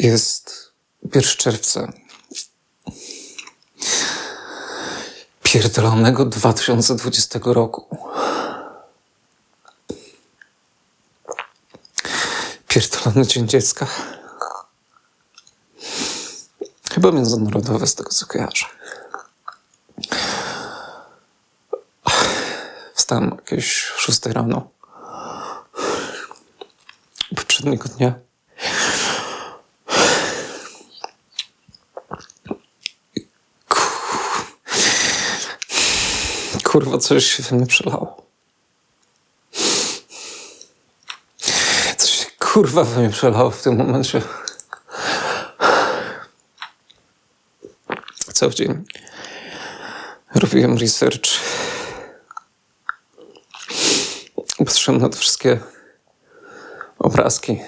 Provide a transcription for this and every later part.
Jest 1 czerwca. Pierdolonego 2020 roku. Pierdolony Dzień Dziecka. Chyba międzynarodowe z tego co kojarzę. Wstałem jakieś 6 rano. Poprzedniego dnia. Kurwa, coś się we mnie przelało. Coś się kurwa we mnie przelało w tym momencie. Cały dzień robiłem research. Patrzyłem na te wszystkie obrazki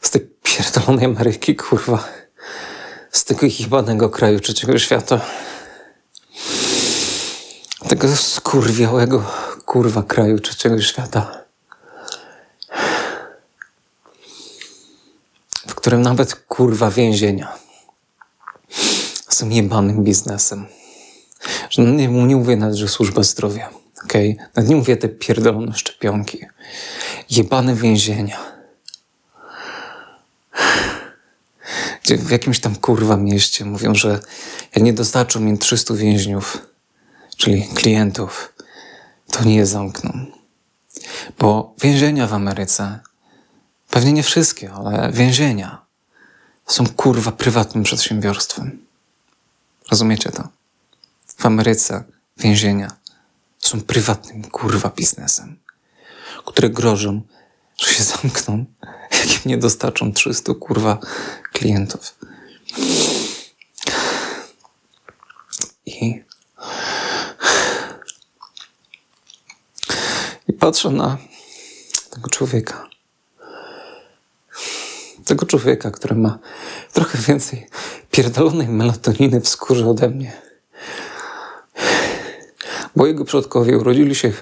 z tej pierdolonej Ameryki, kurwa. Z tego jebanego kraju trzeciego świata. Tego skurwiałego, kurwa, kraju trzeciego świata. W którym nawet, kurwa, więzienia są jebanym biznesem. Że no nie, nie mówię nawet, że służba zdrowia, okej? Okay? Nawet nie mówię te pierdolone szczepionki. Jebane więzienia. Gdzie w jakimś tam kurwa mieście mówią, że jak nie dostarczą im 300 więźniów, czyli klientów, to nie zamkną. Bo więzienia w Ameryce, pewnie nie wszystkie, ale więzienia są kurwa prywatnym przedsiębiorstwem. Rozumiecie to? W Ameryce więzienia są prywatnym kurwa biznesem, które grożą, że się zamkną, jak im nie dostarczą 300 kurwa klientów. I, i patrzę na tego człowieka. Tego człowieka, który ma trochę więcej pierdolonej melatoniny w skórze ode mnie. Bo jego przodkowie urodzili się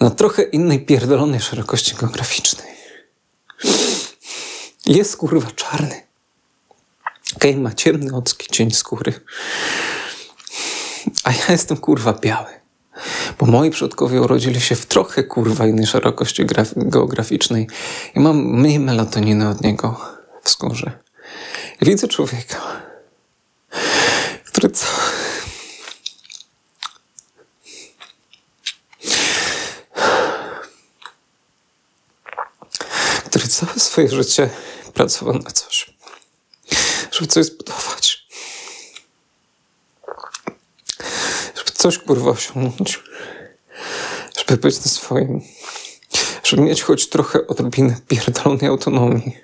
na trochę innej pierdolonej szerokości geograficznej. Jest kurwa czarny. Okay, ma ciemny ocki cień skóry. A ja jestem kurwa biały. Bo moi przodkowie urodzili się w trochę kurwa innej szerokości geograficznej i mam mniej melatoniny od niego w skórze. Widzę człowieka, który co. Który całe swoje życie pracował na coś, żeby coś zbudować. Żeby coś kurwa osiągnąć. Żeby być na swoim. Żeby mieć choć trochę odrobinę pierdolonej autonomii.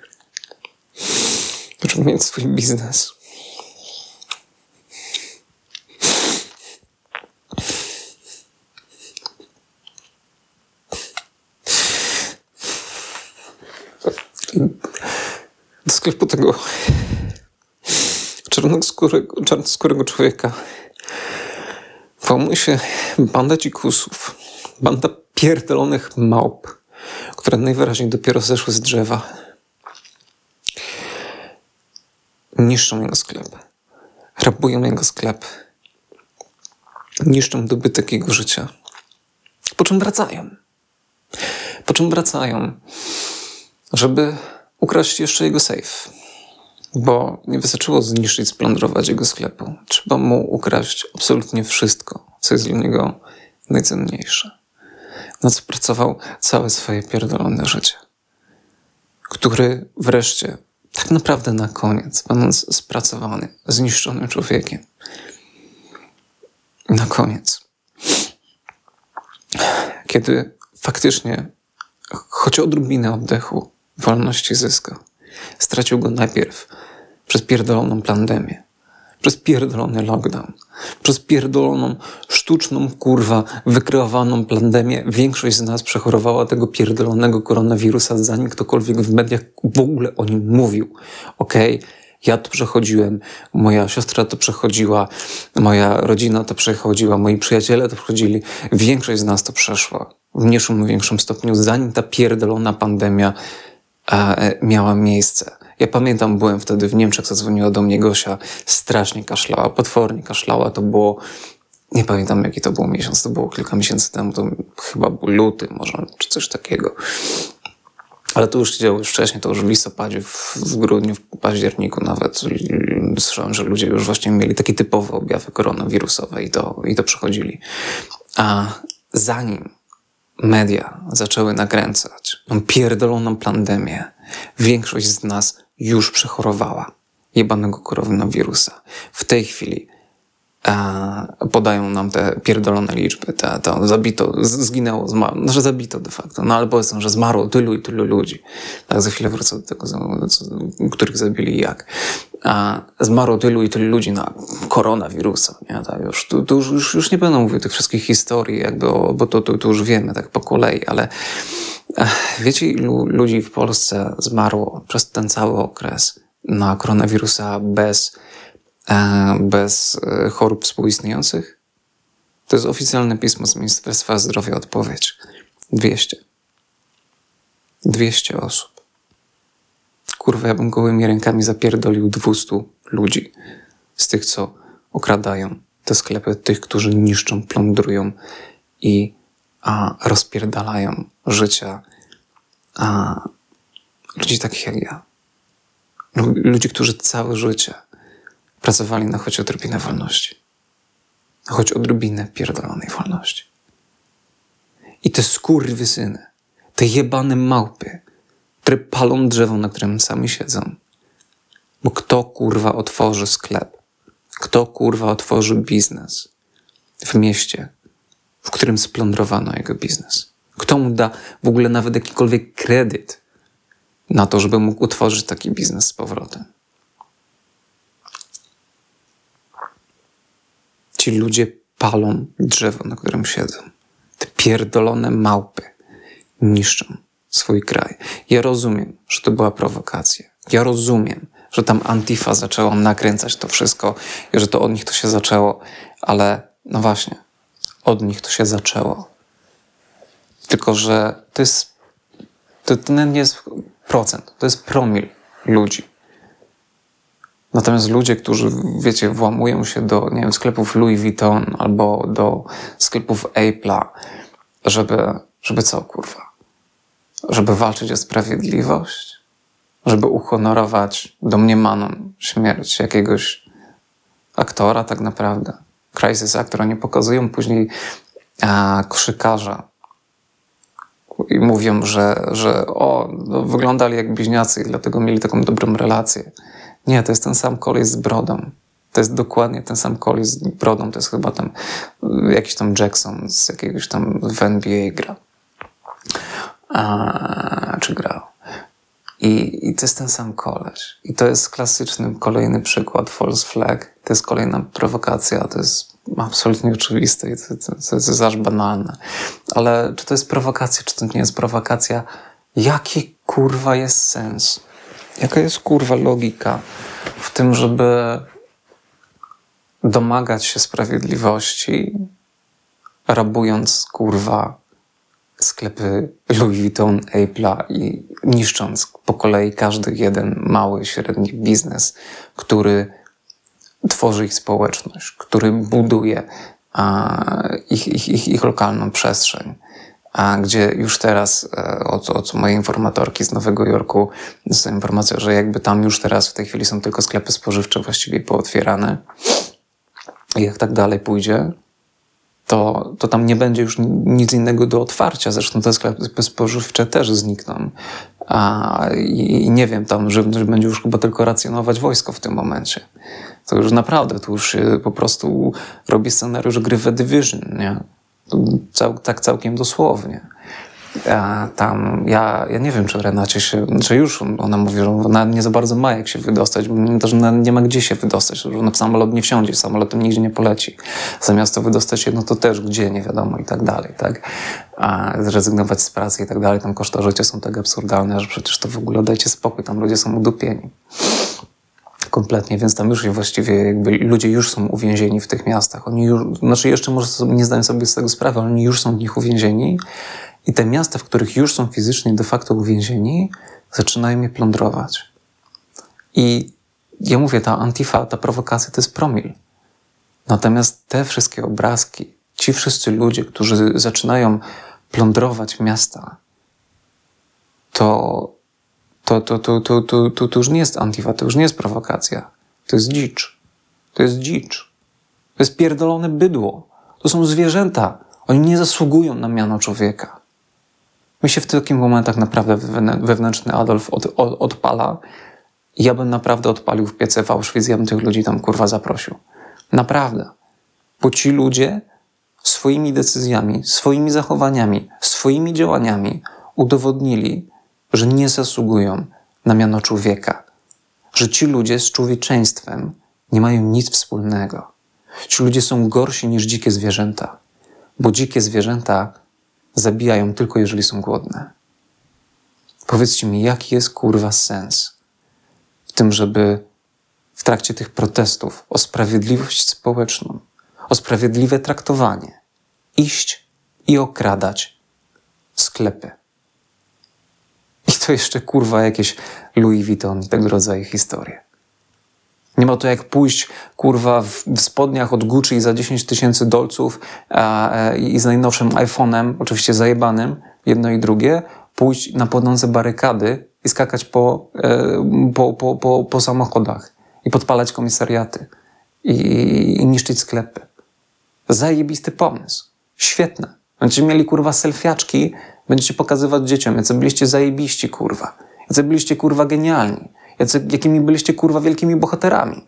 Żeby mieć swój biznes. do sklepu tego czarnoskórego, czarnoskórego człowieka włamuje się banda dzikusów, banda pierdolonych małp, które najwyraźniej dopiero zeszły z drzewa. Niszczą jego sklep. Rabują jego sklep. Niszczą dobytek jego życia. Po czym wracają. Po czym wracają, żeby ukraść jeszcze jego safe. Bo nie wystarczyło zniszczyć, splądrować jego sklepu. Trzeba mu ukraść absolutnie wszystko, co jest dla niego najcenniejsze. Na co pracował całe swoje pierdolone życie. Który wreszcie, tak naprawdę na koniec, będąc spracowany, zniszczonym człowiekiem, na koniec, kiedy faktycznie choć odrobinę oddechu wolności zyska. Stracił go najpierw przez pierdoloną pandemię, przez pierdolony lockdown, przez pierdoloną, sztuczną, kurwa, wykreowaną pandemię. Większość z nas przechorowała tego pierdolonego koronawirusa, zanim ktokolwiek w mediach w ogóle o nim mówił. Okej, okay? ja to przechodziłem, moja siostra to przechodziła, moja rodzina to przechodziła, moi przyjaciele to przechodzili. Większość z nas to przeszła w mniejszym większym stopniu, zanim ta pierdolona pandemia miała miejsce. Ja pamiętam, byłem wtedy w Niemczech, zadzwoniła do mnie Gosia, strasznie kaszlała, potwornie kaszlała. To było, nie pamiętam jaki to był miesiąc, to było kilka miesięcy temu, to chyba był luty może, czy coś takiego. Ale to już się działo już wcześniej, to już w listopadzie, w, w grudniu, w październiku nawet. Słyszałem, że ludzie już właśnie mieli takie typowe objawy koronawirusowe i to, i to przechodzili. A zanim media zaczęły nakręcać tą pierdoloną pandemię, większość z nas już przechorowała jebanego koronawirusa. W tej chwili podają nam te pierdolone liczby, te, to zabito, zginęło, zmarło, no, że zabito de facto, no ale powiedzmy, że zmarło tylu i tylu ludzi. Tak, za chwilę wrócę do tego, których zabili jak. A zmarło tylu i tylu ludzi na koronawirusa, nie? Tak, już, tu, tu już, już nie będę mówił tych wszystkich historii, jakby, o, bo to, to, to już wiemy tak po kolei, ale wiecie, ilu ludzi w Polsce zmarło przez ten cały okres na koronawirusa bez bez e, chorób współistniejących? To jest oficjalne pismo z Ministerstwa Zdrowia odpowiedź. 200. 200 osób. Kurwa, ja bym gołymi rękami zapierdolił 200 ludzi z tych, co okradają te sklepy, tych, którzy niszczą, plądrują i a, rozpierdalają życia a, ludzi takich jak ja. Ludzi, którzy całe życie pracowali na choć odrobinę wolności. Na choć odrobinę pierdolonej wolności. I te skurwysyny, te jebane małpy, które palą drzewo, na którym sami siedzą. Bo kto kurwa otworzy sklep? Kto kurwa otworzy biznes w mieście, w którym splądrowano jego biznes? Kto mu da w ogóle nawet jakikolwiek kredyt na to, żeby mógł utworzyć taki biznes z powrotem? Ci ludzie palą drzewo, na którym siedzą. Te pierdolone małpy niszczą swój kraj. Ja rozumiem, że to była prowokacja. Ja rozumiem, że tam Antifa zaczęła nakręcać to wszystko i że to od nich to się zaczęło, ale no właśnie, od nich to się zaczęło. Tylko, że to jest, to, to nie jest procent, to jest promil ludzi. Natomiast ludzie, którzy, wiecie, włamują się do, nie wiem, sklepów Louis Vuitton albo do sklepów Apple'a, żeby, żeby co, kurwa? Żeby walczyć o sprawiedliwość? Żeby uhonorować domniemaną śmierć jakiegoś aktora tak naprawdę? Crisis Actor, oni pokazują później a, krzykarza i mówią, że, że o, no, wyglądali jak bliźniacy i dlatego mieli taką dobrą relację. Nie, to jest ten sam koleś z brodą. To jest dokładnie ten sam koleś z brodą. To jest chyba tam y, jakiś tam Jackson z jakiegoś tam w NBA gra. A, czy grał. I, I to jest ten sam koleś. I to jest klasyczny kolejny przykład false flag. To jest kolejna prowokacja. To jest absolutnie oczywiste i to, to, to jest aż banalne. Ale czy to jest prowokacja, czy to nie jest prowokacja? Jaki kurwa jest sens? Jaka jest kurwa logika w tym, żeby domagać się sprawiedliwości, rabując kurwa sklepy Louis Vuitton, Apple'a i niszcząc po kolei każdy jeden mały, średni biznes, który tworzy ich społeczność, który buduje a, ich, ich, ich, ich lokalną przestrzeń a gdzie już teraz e, od, od mojej informatorki z Nowego Jorku jest informacja, że jakby tam już teraz w tej chwili są tylko sklepy spożywcze właściwie pootwierane. I jak tak dalej pójdzie, to, to tam nie będzie już nic innego do otwarcia. Zresztą te sklepy spożywcze też znikną. A, i, i, nie wiem, tam że będzie już chyba tylko racjonować wojsko w tym momencie. To już naprawdę, to już po prostu robi scenariusz gry The Division, nie? Cał, tak całkiem dosłownie. A tam ja, ja nie wiem, czy Renacie się, czy już ona mówi, że ona nie za bardzo ma jak się wydostać, bo nie ma gdzie się wydostać, że ona w samolot nie wsiądzie, samolotem nigdzie nie poleci. Zamiast to wydostać się, no to też gdzie, nie wiadomo i tak dalej, tak? A zrezygnować z pracy i tak dalej, tam koszty życia są tak absurdalne, że przecież to w ogóle dajcie spokój, tam ludzie są udupieni kompletnie, więc tam już właściwie jakby ludzie już są uwięzieni w tych miastach. Oni już, znaczy jeszcze może nie zdają sobie z tego sprawy, ale oni już są w nich uwięzieni i te miasta, w których już są fizycznie de facto uwięzieni, zaczynają je plądrować. I ja mówię, ta antifa, ta prowokacja to jest promil. Natomiast te wszystkie obrazki, ci wszyscy ludzie, którzy zaczynają plądrować miasta, to, to, to, to, to, to, to, to już nie jest antifa, to już nie jest prowokacja. To jest dzicz. To jest dzicz. To jest pierdolone bydło. To są zwierzęta. Oni nie zasługują na miano człowieka. Mi się w takich momentach naprawdę wewnętrzny Adolf od, od, odpala. Ja bym naprawdę odpalił w piece w Auschwitz, ja bym tych ludzi tam kurwa zaprosił. Naprawdę. Bo ci ludzie swoimi decyzjami, swoimi zachowaniami, swoimi działaniami udowodnili, że nie zasługują na miano człowieka. Że ci ludzie z człowieczeństwem nie mają nic wspólnego. Ci ludzie są gorsi niż dzikie zwierzęta, bo dzikie zwierzęta zabijają tylko jeżeli są głodne. Powiedzcie mi, jaki jest kurwa sens w tym, żeby w trakcie tych protestów o sprawiedliwość społeczną, o sprawiedliwe traktowanie, iść i okradać sklepy. I to jeszcze kurwa jakieś Louis Vuitton i tego rodzaju historie. Nie ma to jak pójść, kurwa, w, w spodniach od Gucci za 10 tysięcy dolców a, a, i z najnowszym iPhone'em, oczywiście zajebanym, jedno i drugie, pójść na płonące barykady i skakać po, e, po, po, po, po samochodach i podpalać komisariaty i, i niszczyć sklepy. Zajebisty pomysł. Świetne. Będziecie mieli, kurwa, selfiaczki, będziecie pokazywać dzieciom, jacy byliście zajebiści, kurwa. Jacy byliście, kurwa, genialni jacy, jakimi byliście kurwa wielkimi bohaterami.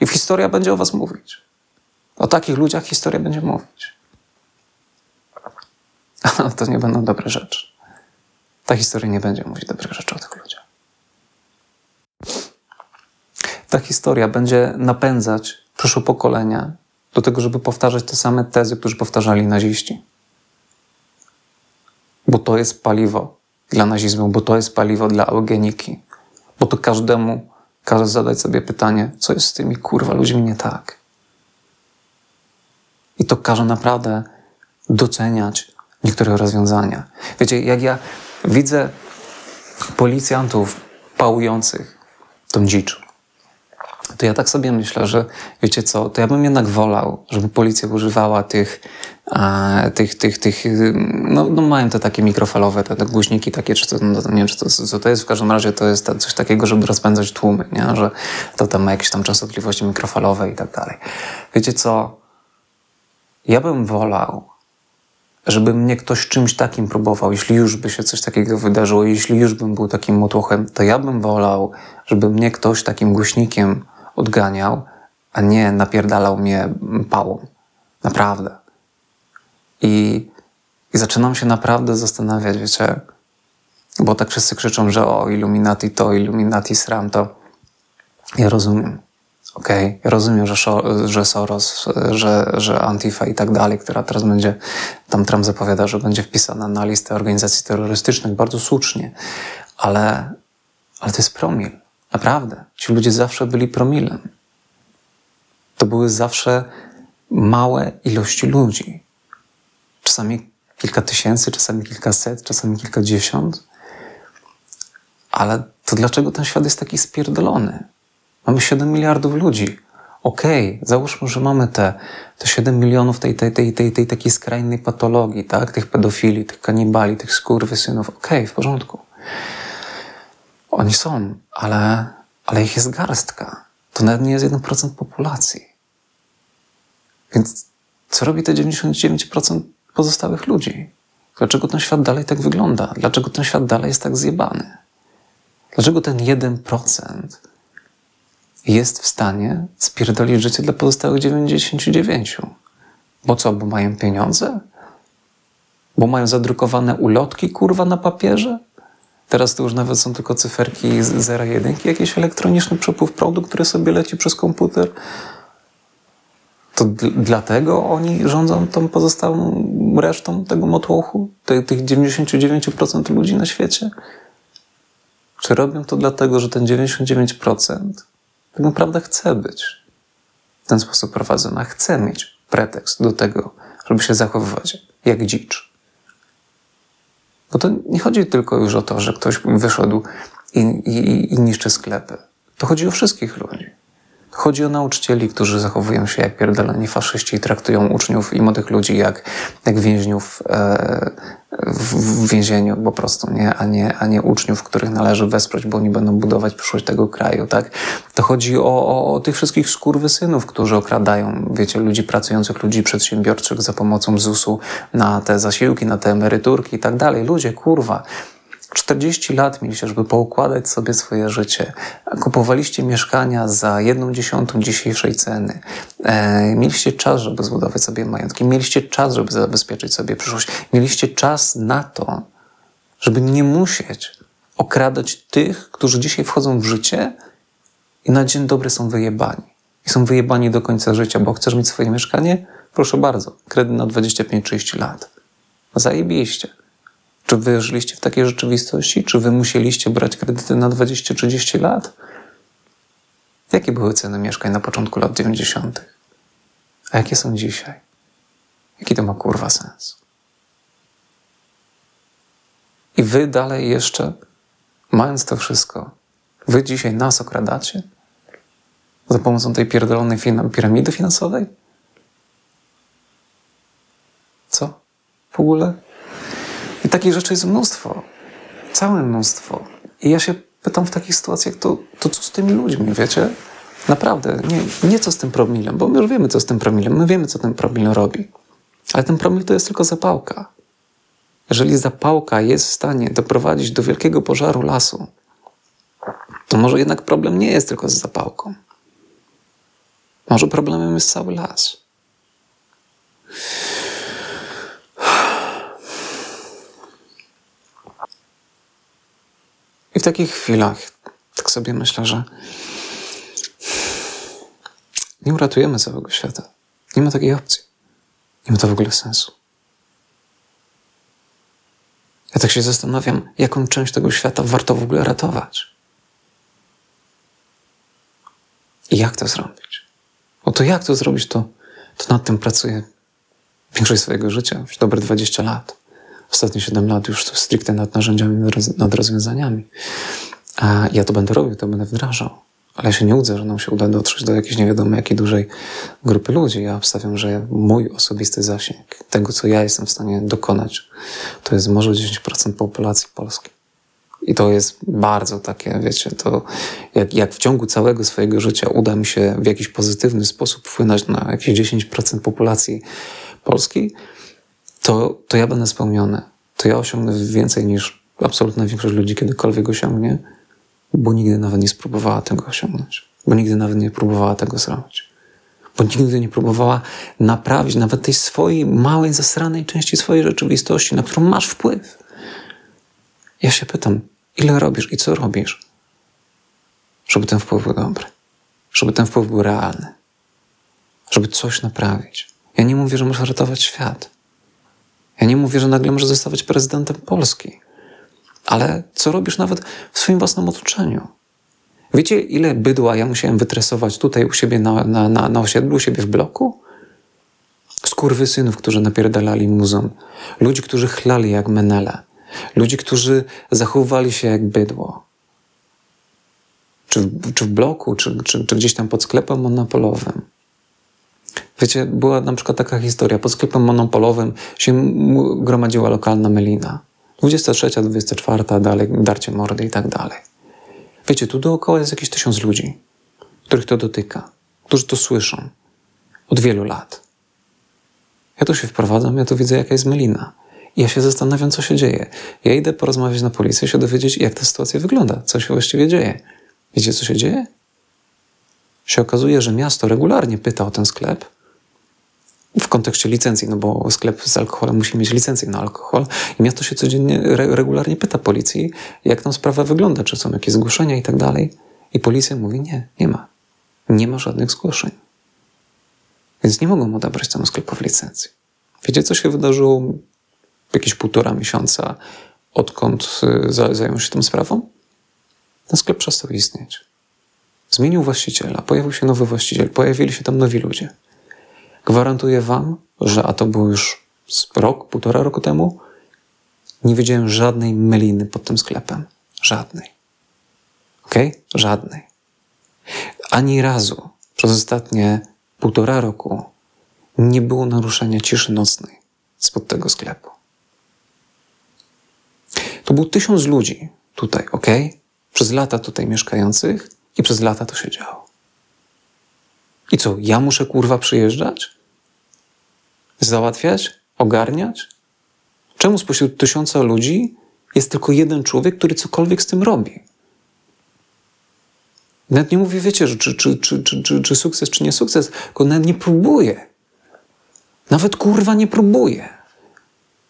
I historia będzie o was mówić. O takich ludziach historia będzie mówić. Ale to nie będą dobre rzeczy. Ta historia nie będzie mówić dobrych rzeczy o tych ludziach. Ta historia będzie napędzać przyszłe pokolenia do tego, żeby powtarzać te same tezy, które powtarzali naziści. Bo to jest paliwo dla nazizmu, bo to jest paliwo dla eugeniki, bo to każdemu każe zadać sobie pytanie, co jest z tymi kurwa ludźmi nie tak. I to każe naprawdę doceniać niektóre rozwiązania. Wiecie, jak ja widzę policjantów pałujących tą dzicz, to ja tak sobie myślę, że wiecie co, to ja bym jednak wolał, żeby policja używała tych, tych, tych, tych no, no, mają te takie mikrofalowe, te, te głośniki takie, czy to, no, nie wiem, czy to, co to jest, w każdym razie to jest coś takiego, żeby rozpędzać tłumy, nie? że to tam ma jakieś tam częstotliwości mikrofalowe i tak dalej. Wiecie co, ja bym wolał, żeby mnie ktoś czymś takim próbował, jeśli już by się coś takiego wydarzyło, jeśli już bym był takim motłochem, to ja bym wolał, żeby mnie ktoś takim głośnikiem odganiał, a nie napierdalał mnie pałą. Naprawdę. I, I zaczynam się naprawdę zastanawiać, wiecie, bo tak wszyscy krzyczą, że o Illuminati to, Illuminati sram to. Ja rozumiem. Okej, okay. ja rozumiem, że, że Soros, że, że Antifa i tak dalej, która teraz będzie, tam Trump zapowiada, że będzie wpisana na listę organizacji terrorystycznych, bardzo słusznie, ale, ale to jest promil. Naprawdę. Ci ludzie zawsze byli promilem. To były zawsze małe ilości ludzi. Czasami kilka tysięcy, czasami kilkaset, czasami kilkadziesiąt. Ale to dlaczego ten świat jest taki spierdolony? Mamy 7 miliardów ludzi. Okej, okay, załóżmy, że mamy te, te 7 milionów tej, tej, tej, tej, tej takiej skrajnej patologii, tak? Tych pedofili, tych kanibali, tych skurwysynów. Okej, okay, w porządku. Oni są, ale, ale ich jest garstka. To nawet nie jest 1% populacji. Więc co robi te 99% pozostałych ludzi? Dlaczego ten świat dalej tak wygląda? Dlaczego ten świat dalej jest tak zjebany? Dlaczego ten 1% jest w stanie spierdolić życie dla pozostałych 99? Bo co, bo mają pieniądze? Bo mają zadrukowane ulotki, kurwa, na papierze? Teraz to już nawet są tylko cyferki zera jedynki, jakiś elektroniczny przepływ prądu, który sobie leci przez komputer. To dlatego oni rządzą tą pozostałą resztą tego motłochu, te, tych 99% ludzi na świecie? Czy robią to dlatego, że ten 99% tak naprawdę chce być w ten sposób prowadzona, chce mieć pretekst do tego, żeby się zachowywać jak dzicz? Bo to nie chodzi tylko już o to, że ktoś wyszedł i, i, i niszczy sklepy. To chodzi o wszystkich ludzi. Chodzi o nauczycieli, którzy zachowują się jak pierdoleni faszyści i traktują uczniów i młodych ludzi jak, jak więźniów e, w, w więzieniu po prostu, nie? A, nie? a nie uczniów, których należy wesprzeć, bo oni będą budować przyszłość tego kraju, tak? To chodzi o, o, o tych wszystkich skurwysynów, którzy okradają, wiecie, ludzi pracujących, ludzi przedsiębiorczych za pomocą ZUS-u na te zasiłki, na te emeryturki i tak dalej. Ludzie, kurwa, 40 lat mieliście, żeby poukładać sobie swoje życie. Kupowaliście mieszkania za jedną dziesiątą dzisiejszej ceny. E, mieliście czas, żeby zbudować sobie majątki. Mieliście czas, żeby zabezpieczyć sobie przyszłość. Mieliście czas na to, żeby nie musieć okradać tych, którzy dzisiaj wchodzą w życie i na dzień dobry są wyjebani. I są wyjebani do końca życia, bo chcesz mieć swoje mieszkanie? Proszę bardzo, kredyt na 25-30 lat. Zajebiście. Czy wy żyliście w takiej rzeczywistości? Czy wy musieliście brać kredyty na 20-30 lat? Jakie były ceny mieszkań na początku lat 90.? A jakie są dzisiaj? Jaki to ma kurwa sens? I wy dalej jeszcze, mając to wszystko, wy dzisiaj nas okradacie? Za pomocą tej pierdolonej piramidy finansowej? Co? W ogóle? Takich rzeczy jest mnóstwo. Całe mnóstwo. I ja się pytam w takich sytuacjach, to, to co z tymi ludźmi, wiecie? Naprawdę, nie, nie co z tym promilem, bo my już wiemy, co z tym promilem. My wiemy, co ten promil robi. Ale ten promil to jest tylko zapałka. Jeżeli zapałka jest w stanie doprowadzić do wielkiego pożaru lasu, to może jednak problem nie jest tylko z zapałką. Może problemem jest cały las. I w takich chwilach tak sobie myślę, że nie uratujemy całego świata. Nie ma takiej opcji. Nie ma to w ogóle sensu. Ja tak się zastanawiam, jaką część tego świata warto w ogóle ratować. I jak to zrobić? O to jak to zrobić, to, to nad tym pracuję większość swojego życia, już dobre 20 lat ostatnie 7 lat już stricte nad narzędziami, nad rozwiązaniami. A ja to będę robił, to będę wdrażał. Ale ja się nie łudzę, że nam się uda dotrzeć do jakiejś nie wiadomo jakiej dużej grupy ludzi. Ja obstawiam, że mój osobisty zasięg, tego co ja jestem w stanie dokonać, to jest może 10% populacji polskiej. I to jest bardzo takie, wiecie, to jak, jak w ciągu całego swojego życia uda mi się w jakiś pozytywny sposób wpłynąć na jakieś 10% populacji polskiej, to, to ja będę spełniony. To ja osiągnę więcej niż absolutna większość ludzi kiedykolwiek osiągnie, bo nigdy nawet nie spróbowała tego osiągnąć. Bo nigdy nawet nie próbowała tego zrobić. Bo nigdy nie próbowała naprawić nawet tej swojej małej, zasranej części swojej rzeczywistości, na którą masz wpływ. Ja się pytam, ile robisz i co robisz, żeby ten wpływ był dobry, żeby ten wpływ był realny, żeby coś naprawić. Ja nie mówię, że możesz ratować świat. Ja nie mówię, że nagle możesz zostawać prezydentem Polski, ale co robisz nawet w swoim własnym otoczeniu? Wiecie, ile bydła ja musiałem wytresować tutaj u siebie na, na, na, na osiedlu, u siebie w bloku? synów, którzy napierdalali muzą, ludzi, którzy chlali jak menele, ludzi, którzy zachowywali się jak bydło. Czy w, czy w bloku, czy, czy, czy gdzieś tam pod sklepem monopolowym. Wiecie, była na przykład taka historia. Pod sklepem monopolowym się gromadziła lokalna melina. 23, 24, dalej, darcie mordy i tak dalej. Wiecie, tu dookoła jest jakieś tysiąc ludzi, których to dotyka, którzy to słyszą od wielu lat. Ja tu się wprowadzam, ja tu widzę, jaka jest melina. I ja się zastanawiam, co się dzieje. Ja idę porozmawiać na policję, się dowiedzieć, jak ta sytuacja wygląda, co się właściwie dzieje. Wiecie, co się dzieje? Się okazuje, że miasto regularnie pyta o ten sklep, w kontekście licencji, no bo sklep z alkoholem musi mieć licencję na alkohol i miasto się codziennie, re, regularnie pyta policji, jak tam sprawa wygląda, czy są jakieś zgłoszenia i tak dalej. I policja mówi, nie, nie ma. Nie ma żadnych zgłoszeń. Więc nie mogą odebrać temu sklepowi licencji. Wiecie, co się wydarzyło jakieś półtora miesiąca, odkąd y, zajął się tą sprawą? Ten sklep przestał istnieć. Zmienił właściciela, pojawił się nowy właściciel, pojawili się tam nowi ludzie. Gwarantuję Wam, że a to było już rok, półtora roku temu, nie widziałem żadnej meliny pod tym sklepem. Żadnej. Ok? Żadnej. ani razu przez ostatnie półtora roku nie było naruszenia ciszy nocnej spod tego sklepu. To był tysiąc ludzi tutaj, ok? Przez lata tutaj mieszkających i przez lata to się działo. I co, ja muszę kurwa przyjeżdżać? Załatwiać? Ogarniać? Czemu spośród tysiąca ludzi jest tylko jeden człowiek, który cokolwiek z tym robi? Nawet nie mówię, wiecie, czy, czy, czy, czy, czy, czy sukces, czy nie sukces, tylko nawet nie próbuję. Nawet kurwa nie próbuję.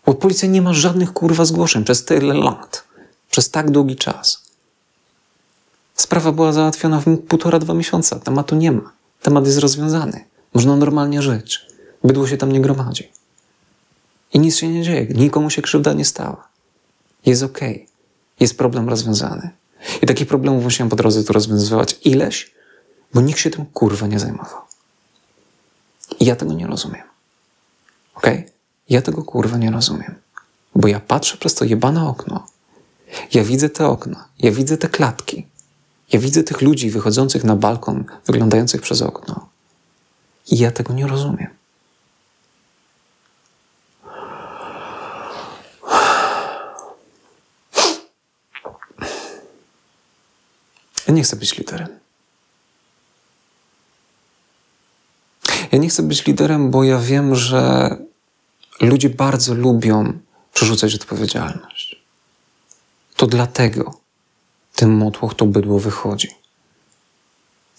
Bo policja nie ma żadnych kurwa zgłoszeń przez tyle lat. Przez tak długi czas. Sprawa była załatwiona w półtora, dwa miesiąca. Tematu nie ma. Temat jest rozwiązany. Można normalnie żyć. Bydło się tam nie gromadzi. I nic się nie dzieje. Nikomu się krzywda nie stała. Jest okej. Okay. Jest problem rozwiązany. I takich problemów musiałem po drodze tu rozwiązywać ileś, bo nikt się tym kurwa nie zajmował. I ja tego nie rozumiem. Okay? Ja tego kurwa nie rozumiem. Bo ja patrzę przez to jebane okno. Ja widzę te okna. Ja widzę te klatki. Ja widzę tych ludzi wychodzących na balkon, wyglądających przez okno. I ja tego nie rozumiem. Ja nie chcę być liderem. Ja nie chcę być liderem, bo ja wiem, że ludzie bardzo lubią przerzucać odpowiedzialność. To dlatego ten motłoch, to bydło wychodzi.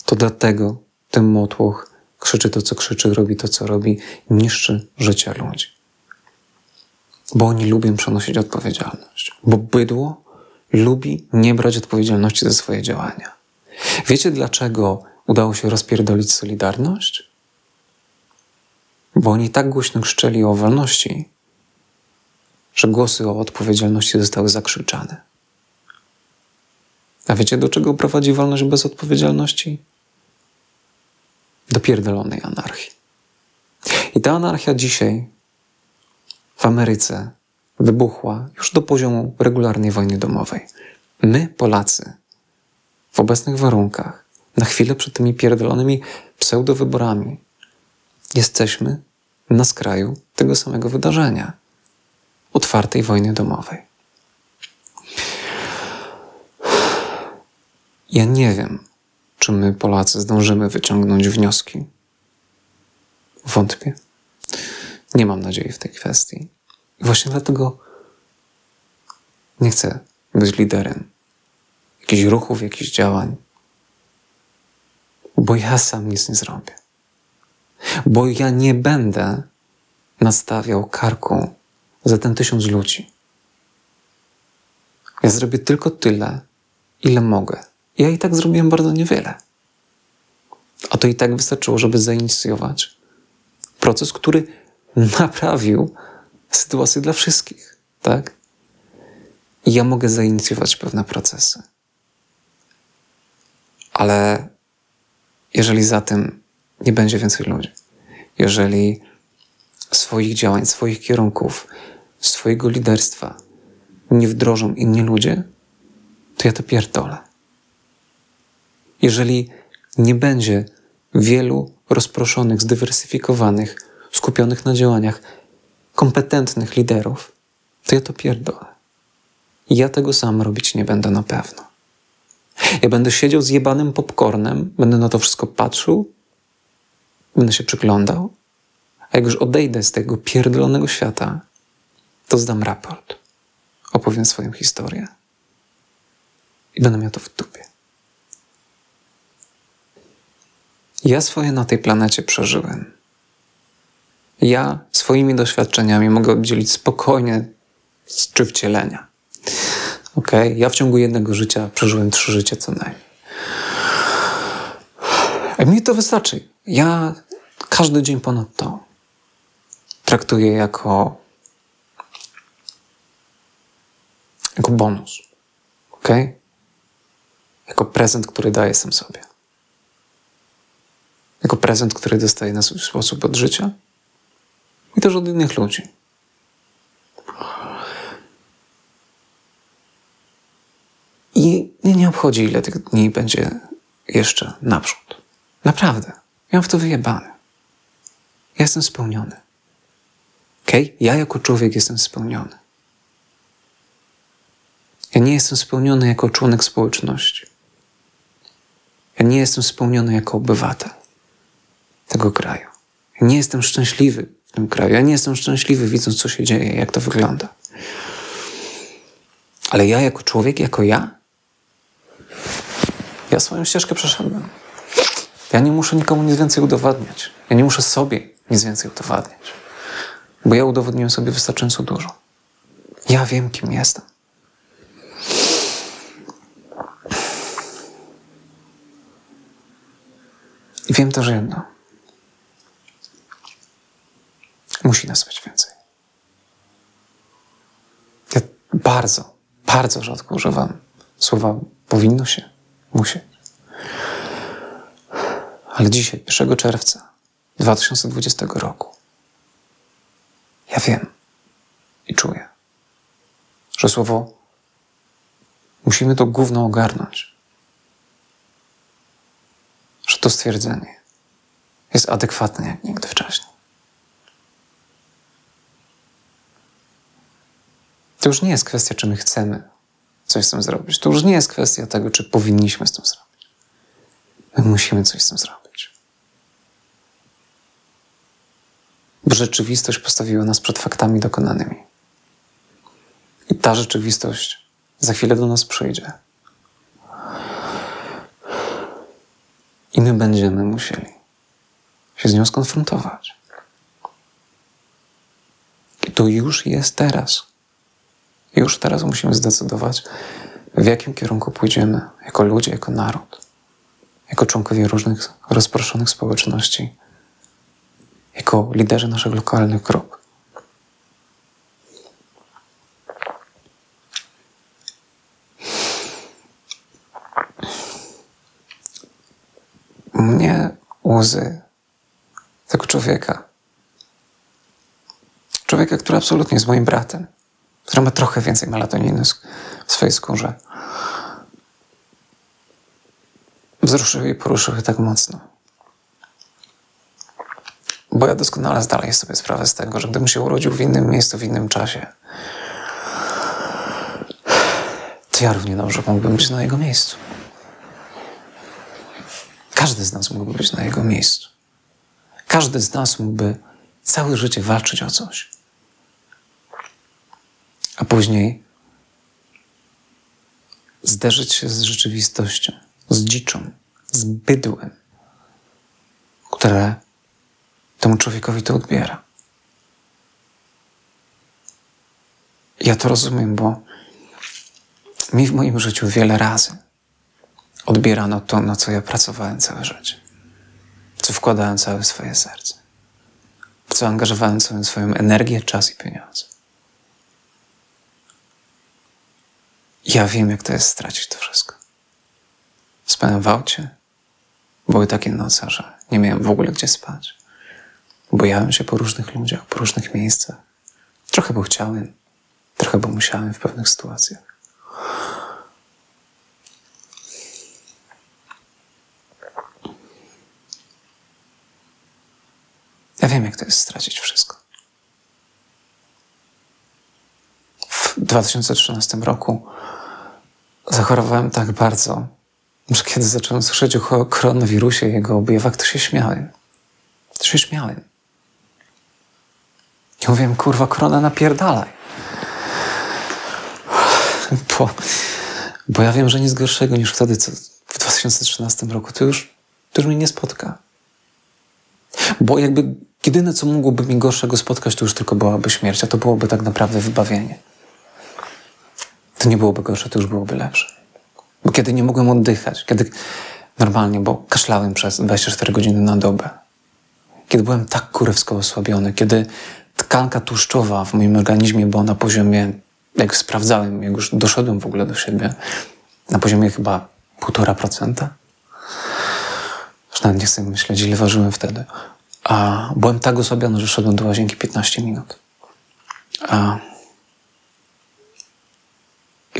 To dlatego ten motłoch krzyczy to, co krzyczy, robi to, co robi, niszczy życia ludzi. Bo oni lubią przenosić odpowiedzialność. Bo bydło lubi nie brać odpowiedzialności za swoje działania. Wiecie, dlaczego udało się rozpierdolić Solidarność? Bo oni tak głośno krzyczeli o wolności, że głosy o odpowiedzialności zostały zakrzyczane. A wiecie, do czego prowadzi wolność bez odpowiedzialności? Do pierdolonej anarchii. I ta anarchia dzisiaj w Ameryce wybuchła już do poziomu regularnej wojny domowej. My, Polacy, w obecnych warunkach, na chwilę przed tymi pierdolonymi pseudowyborami, jesteśmy na skraju tego samego wydarzenia otwartej wojny domowej. Ja nie wiem, czy my, Polacy, zdążymy wyciągnąć wnioski. Wątpię. Nie mam nadziei w tej kwestii. I właśnie dlatego nie chcę być liderem jakichś ruchów, jakichś działań, bo ja sam nic nie zrobię. Bo ja nie będę nastawiał karku za ten tysiąc ludzi. Ja zrobię tylko tyle, ile mogę. Ja i tak zrobiłem bardzo niewiele. A to i tak wystarczyło, żeby zainicjować proces, który naprawił sytuację dla wszystkich, tak? I ja mogę zainicjować pewne procesy. Ale jeżeli za tym nie będzie więcej ludzi, jeżeli swoich działań, swoich kierunków, swojego liderstwa nie wdrożą inni ludzie, to ja to pierdolę. Jeżeli nie będzie wielu rozproszonych, zdywersyfikowanych, skupionych na działaniach, kompetentnych liderów, to ja to pierdolę. Ja tego sam robić nie będę na pewno. Ja będę siedział z jebanym popcornem, będę na to wszystko patrzył, będę się przyglądał, a jak już odejdę z tego pierdolonego świata, to zdam raport, opowiem swoją historię i będę miał to w dupie. Ja swoje na tej planecie przeżyłem. Ja swoimi doświadczeniami mogę oddzielić spokojnie czy wcielenia. Ok? Ja w ciągu jednego życia przeżyłem trzy życia co najmniej. I mi to wystarczy. Ja każdy dzień ponad to traktuję jako, jako bonus. Ok? Jako prezent, który daję sam sobie. Jako prezent, który dostaję na swój sposób od życia i też od innych ludzi. I mnie nie obchodzi, ile tych dni będzie jeszcze naprzód. Naprawdę. Ja mam w to wyjebane. Ja jestem spełniony. Okej? Okay? Ja jako człowiek jestem spełniony. Ja nie jestem spełniony jako członek społeczności. Ja nie jestem spełniony jako obywatel tego kraju. Ja nie jestem szczęśliwy w tym kraju. Ja nie jestem szczęśliwy widząc, co się dzieje, jak to wygląda. Ale ja jako człowiek, jako ja, ja swoją ścieżkę przeszedłem. Ja nie muszę nikomu nic więcej udowadniać. Ja nie muszę sobie nic więcej udowadniać. Bo ja udowodniłem sobie wystarczająco dużo. Ja wiem, kim jestem. I wiem też jedno. Musi nas być więcej. Ja bardzo, bardzo rzadko używam słowa powinno się, musi. Ale dzisiaj, 1 czerwca 2020 roku, ja wiem i czuję, że słowo musimy to gówno ogarnąć. Że to stwierdzenie jest adekwatne jak nigdy wcześniej. To już nie jest kwestia, czy my chcemy coś z tym zrobić. To już nie jest kwestia tego, czy powinniśmy z tym zrobić. My musimy coś z tym zrobić. Bo rzeczywistość postawiła nas przed faktami dokonanymi. I ta rzeczywistość za chwilę do nas przyjdzie. I my będziemy musieli się z nią skonfrontować. I to już jest teraz. Już teraz musimy zdecydować, w jakim kierunku pójdziemy jako ludzie, jako naród, jako członkowie różnych rozproszonych społeczności, jako liderzy naszych lokalnych grup. Mnie łzy tego człowieka, człowieka, który absolutnie jest moim bratem, która ma trochę więcej melatoniny w swojej skórze. Wzruszyły i poruszyły tak mocno. Bo ja doskonale zdaję sobie sprawę z tego, że gdybym się urodził w innym miejscu, w innym czasie, to ja równie dobrze mógłbym być na jego miejscu. Każdy z nas mógłby być na jego miejscu. Każdy z nas mógłby całe życie walczyć o coś a później zderzyć się z rzeczywistością, z dziczą, z bydłem, które temu człowiekowi to odbiera. Ja to rozumiem, bo mi w moim życiu wiele razy odbierano to, na co ja pracowałem całe życie, co wkładałem całe swoje serce, w co angażowałem całą swoją energię, czas i pieniądze. Ja wiem, jak to jest stracić to wszystko. Spałem w aucie. Były takie noce, że nie miałem w ogóle gdzie spać. Bojałem się po różnych ludziach, po różnych miejscach. Trochę bo chciałem, trochę bo musiałem w pewnych sytuacjach. Ja wiem, jak to jest stracić wszystko. W 2013 roku zachorowałem tak bardzo, że kiedy zacząłem słyszeć o koronawirusie i jego objawach, to się śmiałem. To się śmiałem. I mówiłem, kurwa, korona napierdalaj. Bo, bo ja wiem, że nic gorszego niż wtedy, co w 2013 roku, to już, to już mnie nie spotka. Bo jakby jedyne, co mogłoby mi gorszego spotkać, to już tylko byłaby śmierć, a to byłoby tak naprawdę wybawienie to nie byłoby gorsze, to już byłoby lepsze. Bo kiedy nie mogłem oddychać, kiedy normalnie, bo kaszlałem przez 24 godziny na dobę, kiedy byłem tak kurewsko osłabiony, kiedy tkanka tłuszczowa w moim organizmie była na poziomie, jak sprawdzałem, jak już doszedłem w ogóle do siebie, na poziomie chyba 1,5%. Już nawet nie chcę myśleć, ile ważyłem wtedy. A byłem tak osłabiony, że szedłem do łazienki 15 minut. A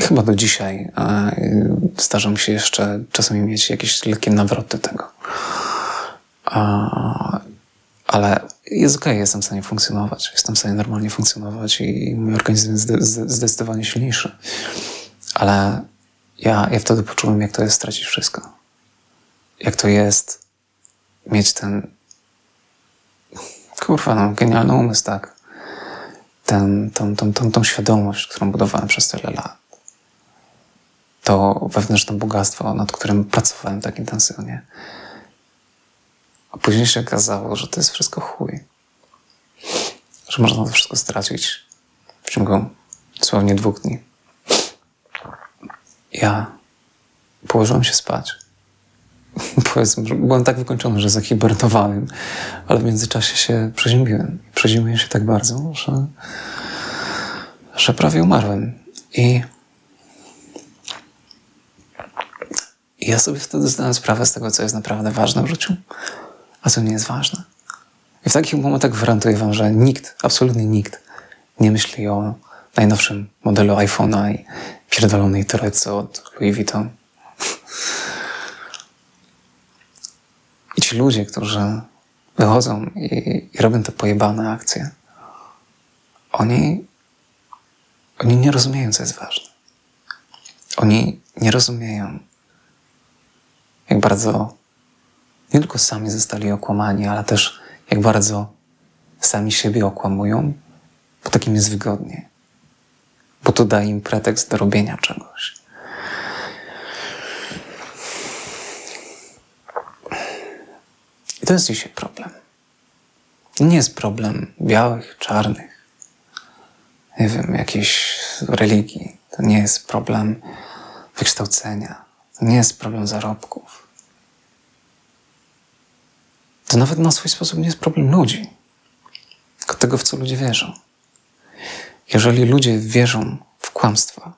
chyba do dzisiaj a, y, się jeszcze czasami mieć jakieś lekkie nawroty tego. Ale jest okej, okay, jestem w stanie funkcjonować. Jestem w stanie normalnie funkcjonować i mój organizm jest zdecydowanie silniejszy. Ale ja, ja wtedy poczułem, jak to jest stracić wszystko. Jak to jest mieć ten kurwa, no, genialny umysł, tak. Ten, tą, tą, tą, tą świadomość, którą budowałem przez tyle lat. To wewnętrzne bogactwo, nad którym pracowałem tak intensywnie. A później się okazało, że to jest wszystko chuj. Że można to wszystko stracić w ciągu dosłownie dwóch dni. Ja położyłem się spać. Powiedzmy, byłem tak wykończony, że zahibernowałem, ale w międzyczasie się przeziębiłem. Przeziębiłem się tak bardzo, że, że prawie umarłem. I, Ja sobie wtedy zdałem sprawę z tego, co jest naprawdę ważne w życiu, a co nie jest ważne. I w takich momentach gwarantuję Wam, że nikt, absolutnie nikt nie myśli o najnowszym modelu iPhone'a i pierdolonej torebce od Louis Vuitton. I ci ludzie, którzy wychodzą i, i robią te pojebane akcje, oni, oni nie rozumieją, co jest ważne. Oni nie rozumieją, jak bardzo nie tylko sami zostali okłamani, ale też jak bardzo sami siebie okłamują, bo takim jest wygodnie. Bo to daje im pretekst do robienia czegoś. I to jest dzisiaj problem. Nie jest problem białych, czarnych, nie wiem, jakiejś religii. To nie jest problem wykształcenia. To nie jest problem zarobków. To nawet na swój sposób nie jest problem ludzi, tylko tego, w co ludzie wierzą. Jeżeli ludzie wierzą w kłamstwa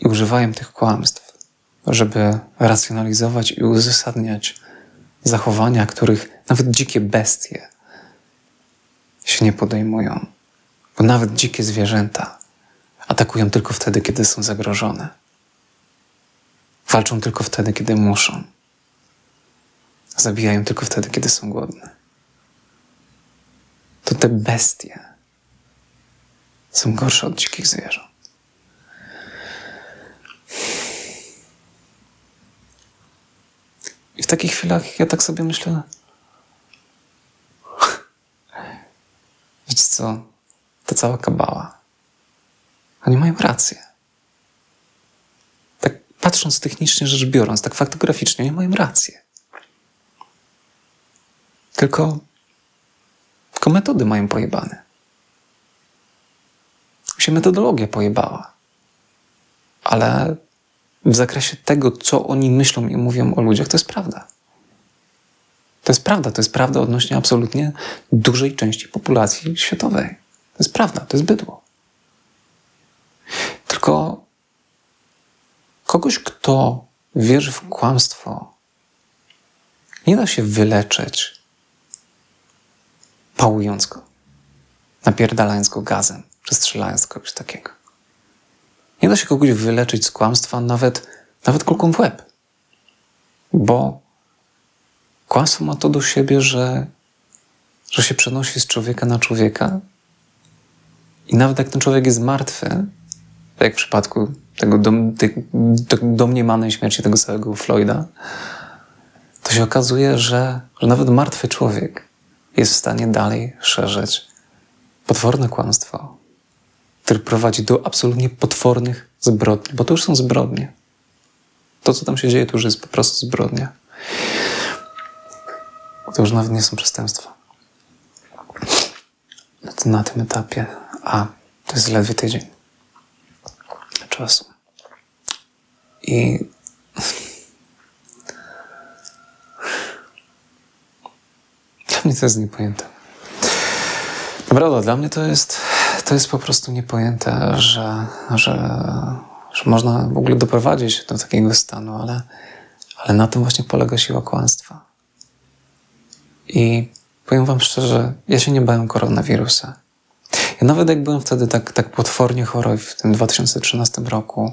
i używają tych kłamstw, żeby racjonalizować i uzasadniać zachowania, których nawet dzikie bestie się nie podejmują, bo nawet dzikie zwierzęta atakują tylko wtedy, kiedy są zagrożone. Walczą tylko wtedy, kiedy muszą. Zabijają tylko wtedy, kiedy są głodne. To te bestie są gorsze od dzikich zwierząt. I w takich chwilach ja tak sobie myślę, wiecie co, ta cała kabała, oni mają rację. Tak patrząc technicznie rzecz biorąc, tak faktograficznie, oni mają rację. Tylko, tylko metody mają pojebane. Się metodologia pojebała. Ale w zakresie tego, co oni myślą i mówią o ludziach, to jest prawda. To jest prawda, to jest prawda odnośnie absolutnie dużej części populacji światowej. To jest prawda, to jest bydło. Tylko kogoś, kto wierzy w kłamstwo, nie da się wyleczyć pałując go, napierdalając go gazem, czy strzelając kogoś takiego. Nie da się kogoś wyleczyć z kłamstwa nawet, nawet kulką w łeb. Bo kłamstwo ma to do siebie, że, że się przenosi z człowieka na człowieka i nawet jak ten człowiek jest martwy, tak jak w przypadku tego dom, tej, domniemanej śmierci tego całego Floyda, to się okazuje, że, że nawet martwy człowiek jest w stanie dalej szerzyć potworne kłamstwo, które prowadzi do absolutnie potwornych zbrodni, bo to już są zbrodnie. To, co tam się dzieje, to już jest po prostu zbrodnia. To już nawet nie są przestępstwa. Na tym etapie, a to jest ledwie tydzień czasu. I Dla mnie to jest niepojęte. Naprawdę, dla mnie to jest, to jest po prostu niepojęte, że, że, że można w ogóle doprowadzić do takiego stanu, ale, ale na tym właśnie polega siła kłamstwa. I powiem Wam szczerze, ja się nie bałem koronawirusa, Ja nawet jak byłem wtedy tak, tak potwornie chory w tym 2013 roku,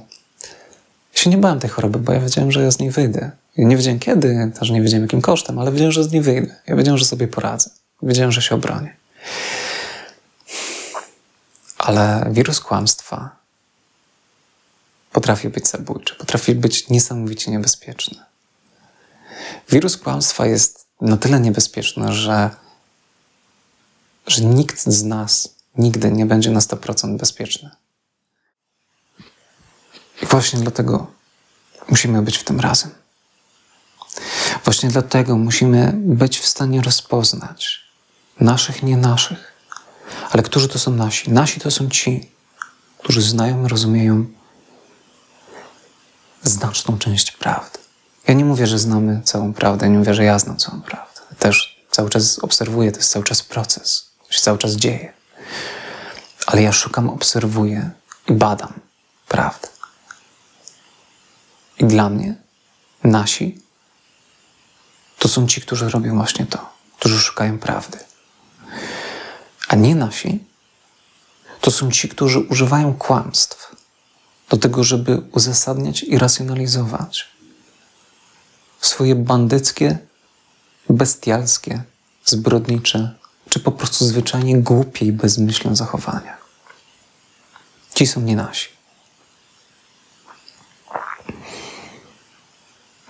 się nie bałem tej choroby, bo ja wiedziałem, że ja z niej wyjdę. Ja nie wiedziałem kiedy, też nie wiedziałem jakim kosztem, ale wiedziałem, że z niej wyjdę. Ja wiedziałem, że sobie poradzę. Wiedziałem, że się obronię. Ale wirus kłamstwa potrafi być zabójczy, potrafi być niesamowicie niebezpieczny. Wirus kłamstwa jest na tyle niebezpieczny, że, że nikt z nas nigdy nie będzie na 100% bezpieczny. I właśnie dlatego musimy być w tym razem. Właśnie dlatego musimy być w stanie rozpoznać naszych, nie naszych. Ale którzy to są nasi? Nasi to są ci, którzy znają rozumieją znaczną część prawdy. Ja nie mówię, że znamy całą prawdę, nie mówię, że ja znam całą prawdę. Też cały czas obserwuję, to jest cały czas proces, to się cały czas dzieje. Ale ja szukam, obserwuję i badam prawdę. I dla mnie nasi to są ci, którzy robią właśnie to, którzy szukają prawdy. A nie nasi to są ci, którzy używają kłamstw do tego, żeby uzasadniać i racjonalizować swoje bandyckie, bestialskie, zbrodnicze, czy po prostu zwyczajnie głupie i bezmyślne zachowania. Ci są nie nasi.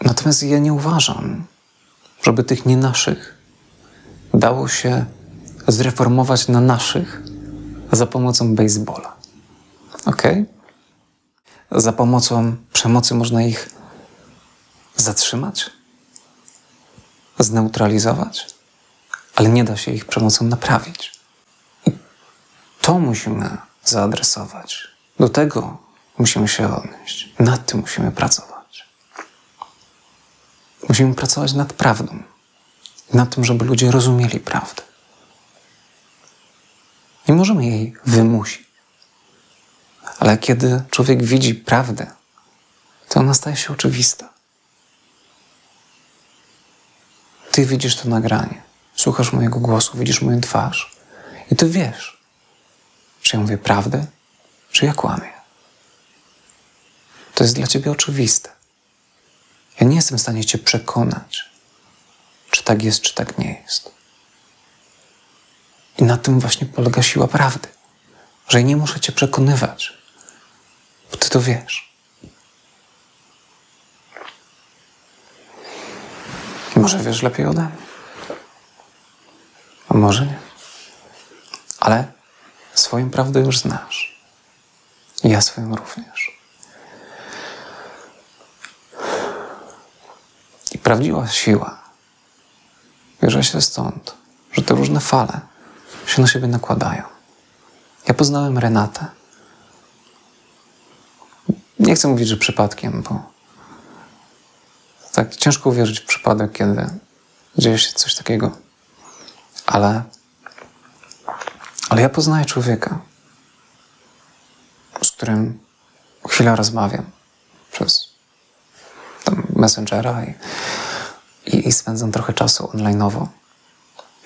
Natomiast ja nie uważam, żeby tych nie naszych dało się zreformować na naszych za pomocą baseballa. Ok? Za pomocą przemocy można ich zatrzymać, zneutralizować, ale nie da się ich przemocą naprawić. I to musimy zaadresować. Do tego musimy się odnieść. Nad tym musimy pracować. Musimy pracować nad prawdą. Nad tym, żeby ludzie rozumieli prawdę. Nie możemy jej wymusić. Ale kiedy człowiek widzi prawdę, to ona staje się oczywista. Ty widzisz to nagranie, słuchasz mojego głosu, widzisz moją twarz i ty wiesz, czy ja mówię prawdę, czy ja kłamię. To jest dla ciebie oczywiste. Ja nie jestem w stanie cię przekonać, czy tak jest, czy tak nie jest. I na tym właśnie polega siła prawdy, że nie muszę cię przekonywać, bo ty to wiesz. Może wiesz lepiej ode mnie. Może nie. Ale swoją prawdę już znasz. I ja swoją również. I prawdziwa siła bierze się stąd, że te różne fale się na siebie nakładają. Ja poznałem Renatę. Nie chcę mówić, że przypadkiem, bo tak ciężko uwierzyć w przypadek, kiedy dzieje się coś takiego. Ale, ale ja poznaję człowieka, z którym chwilę rozmawiam przez tam Messengera i, i, i spędzam trochę czasu online'owo.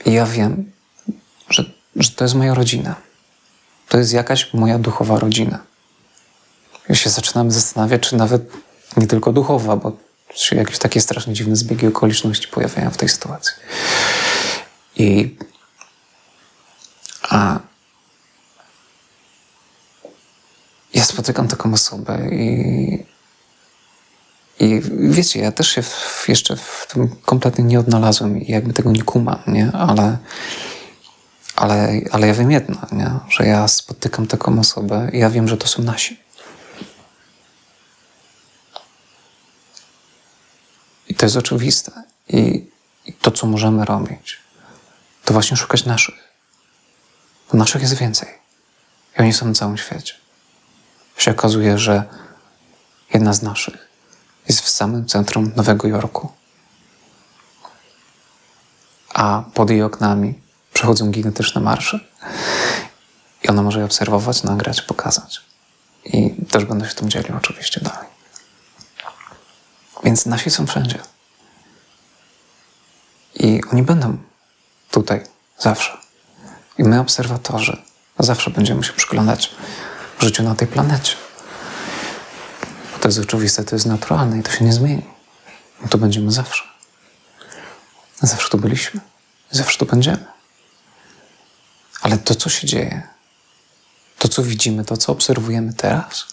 I ja wiem, że, że to jest moja rodzina. To jest jakaś moja duchowa rodzina. Ja się zaczynam zastanawiać, czy nawet nie tylko duchowa, bo czy jakieś takie strasznie dziwne zbiegi okoliczności pojawiają w tej sytuacji. I a ja spotykam taką osobę i, i wiecie, ja też się w, jeszcze w tym kompletnie nie odnalazłem i jakby tego nie kumam, nie? Ale, ale, ale ja wiem jedno, nie? że ja spotykam taką osobę i ja wiem, że to są nasi. to jest oczywiste. I, I, to, co możemy robić, to właśnie szukać naszych. Bo naszych jest więcej. I oni są na całym świecie. Się okazuje, że jedna z naszych jest w samym centrum Nowego Jorku. A pod jej oknami przechodzą gigantyczne marsze. I ona może je obserwować, nagrać, pokazać. I też będę się tym dzielił oczywiście dalej. Więc nasi są wszędzie. I oni będą tutaj zawsze. I my, obserwatorzy, Zawsze będziemy się przyglądać życiu na tej planecie. To jest oczywiste, to jest naturalne i to się nie zmieni. No to będziemy zawsze. Zawsze tu byliśmy. Zawsze tu będziemy. Ale to, co się dzieje, to, co widzimy, to, co obserwujemy teraz,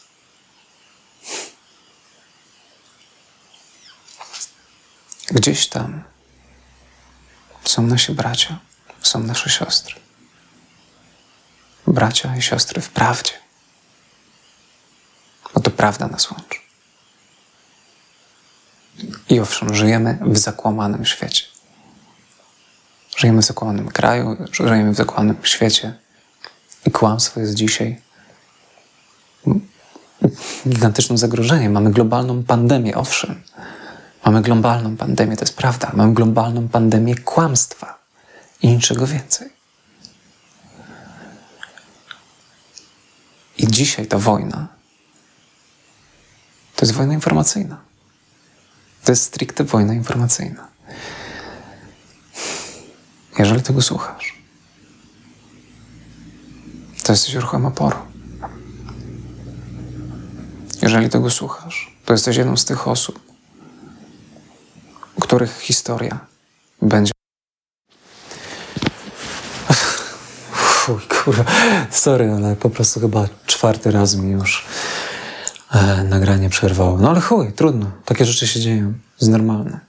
gdzieś tam są nasi bracia, są nasze siostry. Bracia i siostry w prawdzie. Bo to prawda nas łączy. I owszem, żyjemy w zakłamanym świecie. Żyjemy w zakłamanym kraju, żyjemy w zakłamanym świecie. I kłamstwo jest dzisiaj gigantycznym zagrożeniem. Mamy globalną pandemię, owszem. Mamy globalną pandemię, to jest prawda. Mamy globalną pandemię kłamstwa i niczego więcej. I dzisiaj ta wojna to jest wojna informacyjna. To jest stricte wojna informacyjna. Jeżeli tego słuchasz, to jesteś ruchem oporu. Jeżeli tego słuchasz, to jesteś jedną z tych osób, których historia będzie. Fuj, kurwa. Sorry, ale po prostu chyba czwarty raz mi już e, nagranie przerwało. No ale chuj, trudno. Takie rzeczy się dzieją. To jest normalne.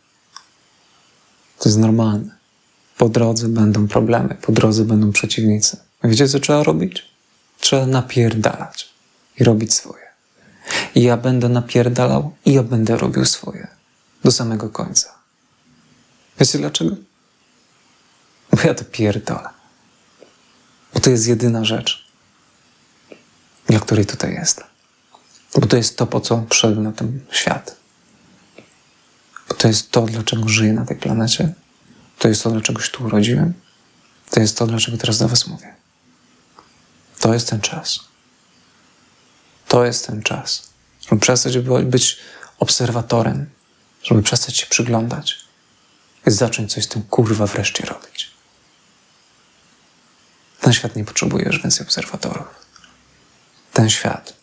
To jest normalne. Po drodze będą problemy, po drodze będą przeciwnicy. Wiecie, co trzeba robić? Trzeba napierdalać i robić swoje. I ja będę napierdalał i ja będę robił swoje. Do samego końca. Wiecie dlaczego? Bo ja to pierdolę. Bo to jest jedyna rzecz, dla której tutaj jestem. Bo to jest to, po co przyszedłem na ten świat. Bo to jest to, dlaczego żyję na tej planecie. To jest to, dlaczego się tu urodziłem. To jest to, dlaczego teraz do Was mówię. To jest ten czas. To jest ten czas, żeby przestać być obserwatorem, żeby przestać się przyglądać zacząć coś z tym kurwa wreszcie robić. Ten świat nie potrzebuje już więcej obserwatorów. Ten świat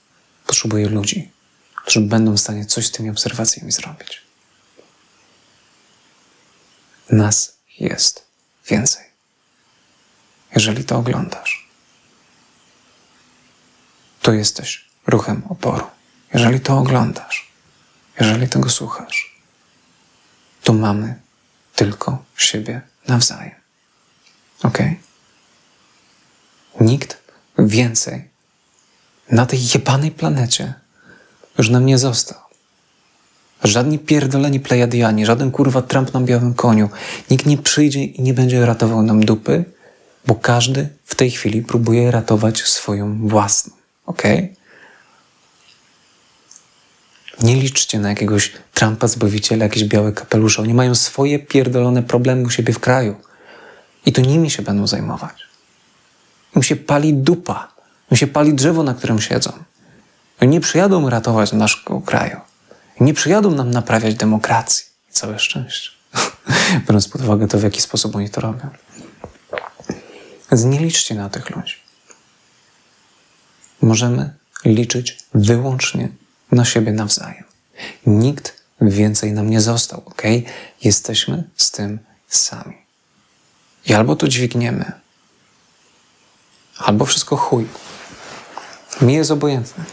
potrzebuje ludzi, którzy będą w stanie coś z tymi obserwacjami zrobić. Nas jest więcej. Jeżeli to oglądasz, to jesteś ruchem oporu. Jeżeli to oglądasz, jeżeli tego słuchasz, to mamy tylko siebie nawzajem. Ok? Nikt więcej na tej jebanej planecie już nam nie został. Żadni pierdoleni plejadiani, żaden kurwa Trump na białym koniu. Nikt nie przyjdzie i nie będzie ratował nam dupy, bo każdy w tej chwili próbuje ratować swoją własną. Ok? Nie liczcie na jakiegoś Trumpa zbawiciela, jakieś białe kapelusze. Oni mają swoje pierdolone problemy u siebie w kraju. I to nimi się będą zajmować. Im się pali dupa. Im się pali drzewo, na którym siedzą. Oni nie przyjadą ratować naszego kraju. Nie przyjadą nam naprawiać demokracji. Całe szczęście. Biorąc pod uwagę to, w jaki sposób oni to robią. Więc nie liczcie na tych ludzi. Możemy liczyć wyłącznie na siebie nawzajem. Nikt więcej nam nie został, ok? Jesteśmy z tym sami. I albo to dźwigniemy, albo wszystko chuj. Mi jest obojętne.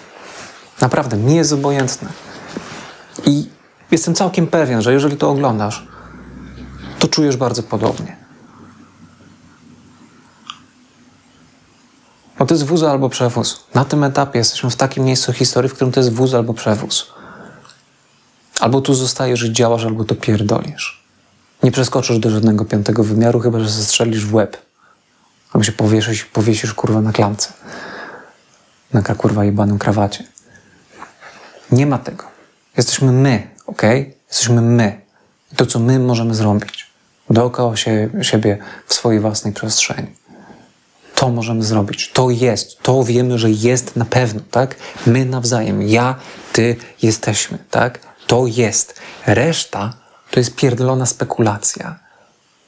Naprawdę, mi jest obojętne. I jestem całkiem pewien, że jeżeli to oglądasz, to czujesz bardzo podobnie. Bo to jest wóz albo przewóz. Na tym etapie jesteśmy w takim miejscu historii, w którym to jest wóz albo przewóz. Albo tu zostajesz i działasz, albo to pierdolisz. Nie przeskoczysz do żadnego piątego wymiaru, chyba że zestrzelisz w łeb. Albo się powiesisz, powiesisz kurwa na klamce. Na kurwa jebanym krawacie. Nie ma tego. Jesteśmy my, ok? Jesteśmy my. I to, co my możemy zrobić dookoła się, siebie w swojej własnej przestrzeni. To możemy zrobić. To jest. To wiemy, że jest na pewno, tak? My nawzajem. Ja, ty jesteśmy, tak? To jest. Reszta to jest pierdolona spekulacja,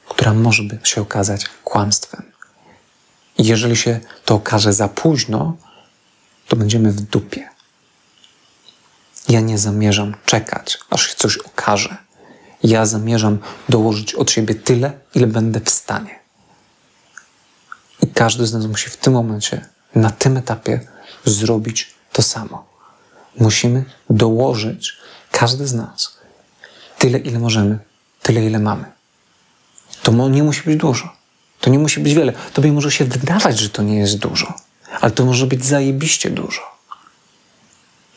która może by się okazać kłamstwem. Jeżeli się to okaże za późno, to będziemy w dupie. Ja nie zamierzam czekać, aż się coś okaże. Ja zamierzam dołożyć od siebie tyle, ile będę w stanie. I każdy z nas musi w tym momencie, na tym etapie, zrobić to samo. Musimy dołożyć, każdy z nas, tyle, ile możemy, tyle, ile mamy. To nie musi być dużo. To nie musi być wiele. Tobie może się wydawać, że to nie jest dużo, ale to może być zajebiście dużo.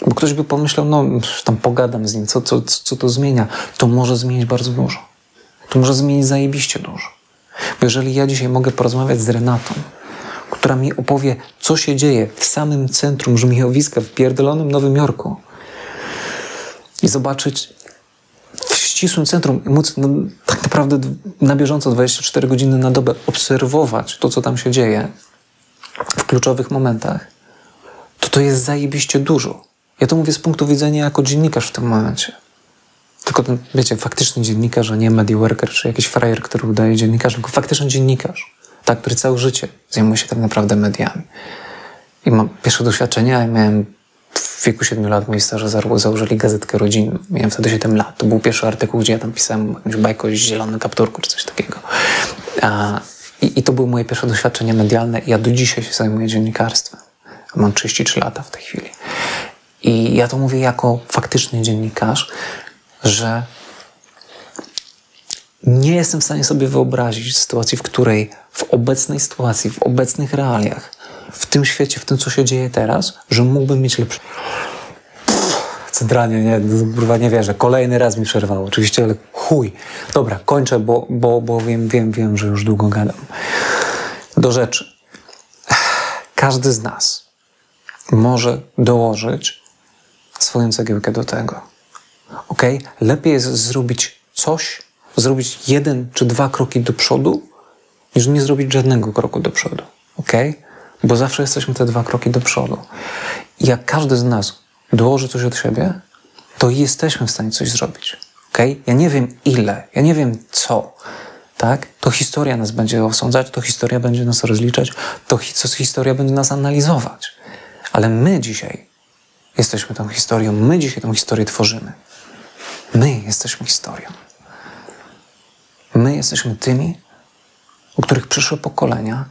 Bo ktoś by pomyślał, no tam pogadam z nim, co, co, co to zmienia? To może zmienić bardzo dużo. To może zmienić zajebiście dużo. Bo jeżeli ja dzisiaj mogę porozmawiać z Renatą, która mi opowie, co się dzieje w samym centrum żmijowiska, w pierdolonym Nowym Jorku i zobaczyć w ścisłym centrum i móc no, tak naprawdę na bieżąco 24 godziny na dobę obserwować to, co tam się dzieje w kluczowych momentach, to to jest zajebiście dużo. Ja to mówię z punktu widzenia jako dziennikarz w tym momencie. Tylko ten, wiecie, faktyczny dziennikarz, a nie media worker, czy jakiś frajer, który udaje dziennikarz, tylko faktyczny dziennikarz. Tak, który całe życie zajmuje się tak naprawdę mediami. I mam pierwsze doświadczenia, miałem w wieku 7 lat moi starzy założyli gazetkę rodzinną. Miałem wtedy 7 lat. To był pierwszy artykuł, gdzie ja tam pisałem jakąś bajkę o kapturku, czy coś takiego. A, i, I to były moje pierwsze doświadczenia medialne. Ja do dzisiaj się zajmuję dziennikarstwem. Mam 33 lata w tej chwili. I ja to mówię jako faktyczny dziennikarz, że nie jestem w stanie sobie wyobrazić sytuacji, w której w obecnej sytuacji, w obecnych realiach, w tym świecie, w tym, co się dzieje teraz, że mógłbym mieć lepszy. Centralnie, nie, kurwa nie wierzę. Kolejny raz mi przerwało. Oczywiście, ale chuj. Dobra, kończę, bo, bo, bo wiem, wiem, wiem, że już długo gadam. Do rzeczy. Każdy z nas może dołożyć swoją cegiełkę do tego. Ok? Lepiej jest zrobić coś, zrobić jeden czy dwa kroki do przodu, niż nie zrobić żadnego kroku do przodu. Ok? Bo zawsze jesteśmy te dwa kroki do przodu. I jak każdy z nas dołoży coś od siebie, to jesteśmy w stanie coś zrobić. Ok? Ja nie wiem ile, ja nie wiem co. Tak? To historia nas będzie osądzać, to historia będzie nas rozliczać, to historia będzie nas analizować. Ale my dzisiaj jesteśmy tą historią. My dzisiaj tą historię tworzymy. My jesteśmy historią. My jesteśmy tymi, u których przyszłe pokolenia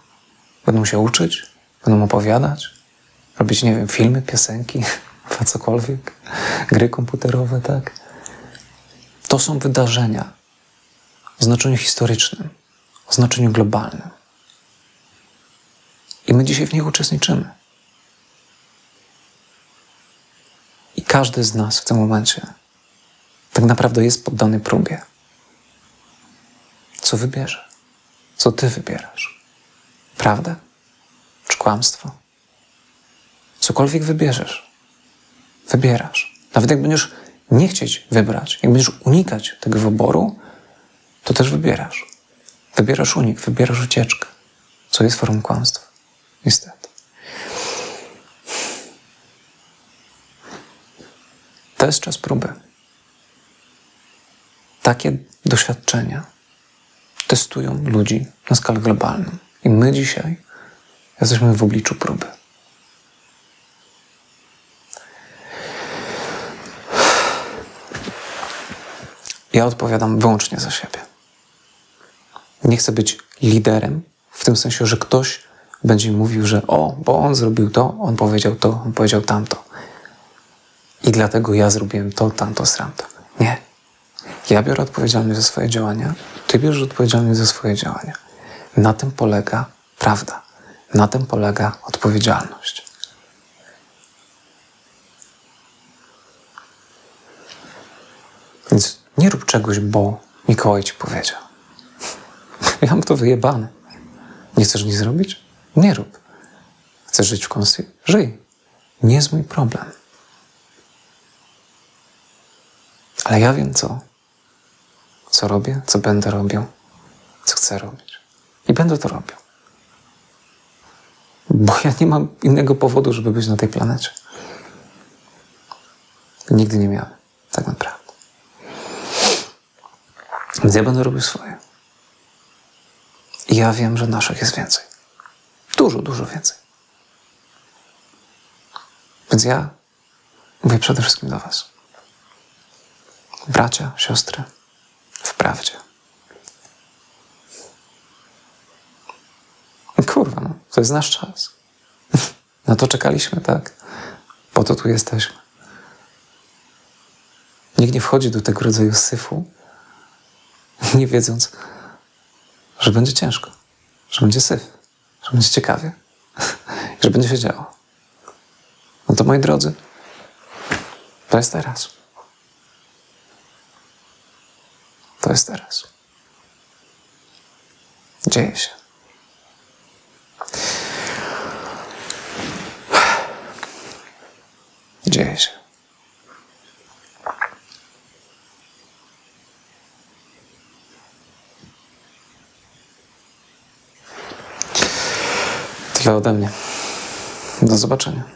będą się uczyć, będą opowiadać, robić, nie wiem, filmy, piosenki, cokolwiek, gry komputerowe, tak? To są wydarzenia o znaczeniu historycznym, o znaczeniu globalnym. I my dzisiaj w nich uczestniczymy. I każdy z nas w tym momencie tak naprawdę jest poddany próbie. Co wybierze? Co ty wybierasz? Prawdę czy kłamstwo? Cokolwiek wybierzesz, wybierasz. Nawet jak będziesz nie chcieć wybrać, jak będziesz unikać tego wyboru, to też wybierasz. Wybierasz unik, wybierasz ucieczkę, co jest formą kłamstwa. Niestety. To jest czas próby. Takie doświadczenia testują ludzi na skalę globalną. I my dzisiaj jesteśmy w obliczu próby. Ja odpowiadam wyłącznie za siebie. Nie chcę być liderem, w tym sensie, że ktoś będzie mówił, że o, bo on zrobił to, on powiedział to, on powiedział tamto. I dlatego ja zrobiłem to, tamto, sramto. Nie. Ja biorę odpowiedzialność za swoje działania, ty bierzesz odpowiedzialność za swoje działania. Na tym polega prawda. Na tym polega odpowiedzialność. Więc nie rób czegoś, bo Mikołaj ci powiedział. Ja mam to wyjebane. Nie chcesz nic zrobić? Nie rób. Chcesz żyć w konsji? Żyj. Nie jest mój problem. Ale ja wiem co. Co robię, co będę robił, co chcę robić. I będę to robił. Bo ja nie mam innego powodu, żeby być na tej planecie. Nigdy nie miałem, tak naprawdę. Więc ja będę robił swoje. I ja wiem, że naszych jest więcej. Dużo, dużo więcej. Więc ja mówię przede wszystkim do Was. Bracia, siostry, w prawdzie. Kurwa, no, to jest nasz czas. Na to czekaliśmy, tak? Po to tu jesteśmy. Nikt nie wchodzi do tego rodzaju syfu, nie wiedząc, że będzie ciężko, że będzie syf, że będzie ciekawie, że będzie się działo. No to moi drodzy, to jest teraz. To jest teraz. Dzieje się. Dzieje się. Tyle ode mnie. Do zobaczenia.